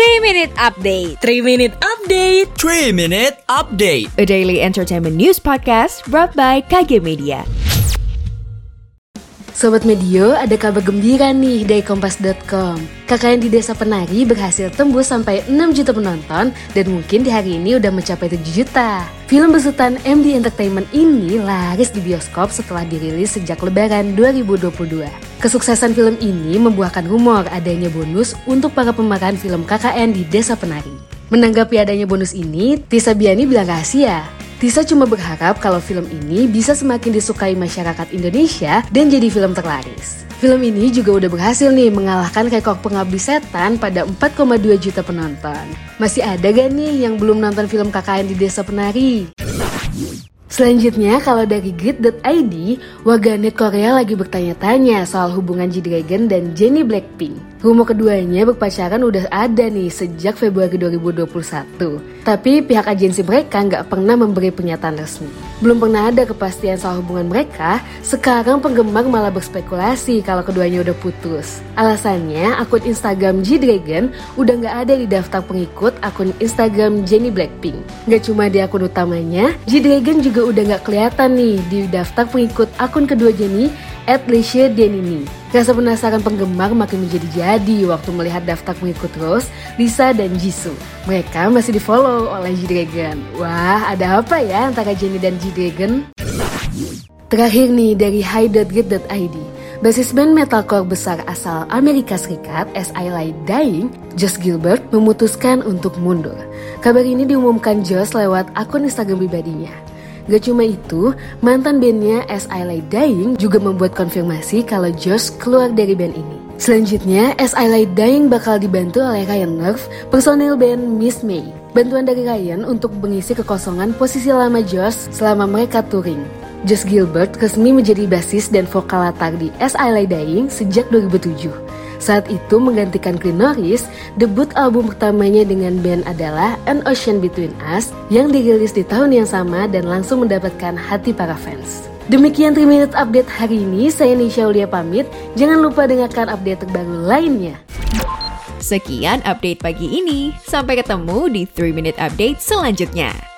3 Minute Update 3 Minute Update 3 Minute Update A daily entertainment news podcast brought by KG Media Sobat Medio, ada kabar gembira nih dari Kompas.com. KKN di Desa Penari berhasil tembus sampai 6 juta penonton dan mungkin di hari ini udah mencapai 7 juta. Film besutan MD Entertainment ini laris di bioskop setelah dirilis sejak lebaran 2022. Kesuksesan film ini membuahkan rumor adanya bonus untuk para pemeran film KKN di Desa Penari. Menanggapi adanya bonus ini, Tisa Biani bilang rahasia. Tisa cuma berharap kalau film ini bisa semakin disukai masyarakat Indonesia dan jadi film terlaris. Film ini juga udah berhasil nih mengalahkan rekor pengabdi setan pada 4,2 juta penonton. Masih ada gak nih yang belum nonton film KKN di Desa Penari? Selanjutnya, kalau dari grid.id, warganet Korea lagi bertanya-tanya soal hubungan G-Dragon dan Jennie Blackpink. Rumor keduanya berpacaran udah ada nih sejak Februari 2021. Tapi pihak agensi mereka nggak pernah memberi pernyataan resmi. Belum pernah ada kepastian soal hubungan mereka, sekarang penggemar malah berspekulasi kalau keduanya udah putus. Alasannya, akun Instagram G-Dragon udah nggak ada di daftar pengikut akun Instagram Jennie Blackpink. Nggak cuma di akun utamanya, G-Dragon juga udah nggak kelihatan nih di daftar pengikut akun kedua Jennie at Leisha Denini. Rasa penasaran penggemar makin menjadi-jadi waktu melihat daftar pengikut Rose, Lisa, dan Jisoo. Mereka masih di follow oleh G-Dragon. Wah, ada apa ya antara Jennie dan G-Dragon? Terakhir nih dari high.git.id. Basis band metalcore besar asal Amerika Serikat, S.I. Light Dying, Josh Gilbert memutuskan untuk mundur. Kabar ini diumumkan Josh lewat akun Instagram pribadinya. Gak cuma itu, mantan bandnya As I Lay Dying juga membuat konfirmasi kalau Josh keluar dari band ini. Selanjutnya, As I Lay Dying bakal dibantu oleh Ryan Nerve, personil band Miss May. Bantuan dari Ryan untuk mengisi kekosongan posisi lama Josh selama mereka touring. Josh Gilbert resmi menjadi basis dan vokal latar di As I Lay Dying sejak 2007. Saat itu menggantikan Glenn Norris, debut album pertamanya dengan band adalah An Ocean Between Us yang dirilis di tahun yang sama dan langsung mendapatkan hati para fans. Demikian 3 Minute Update hari ini, saya Nisha Ulia pamit. Jangan lupa dengarkan update terbaru lainnya. Sekian update pagi ini, sampai ketemu di 3 Minute Update selanjutnya.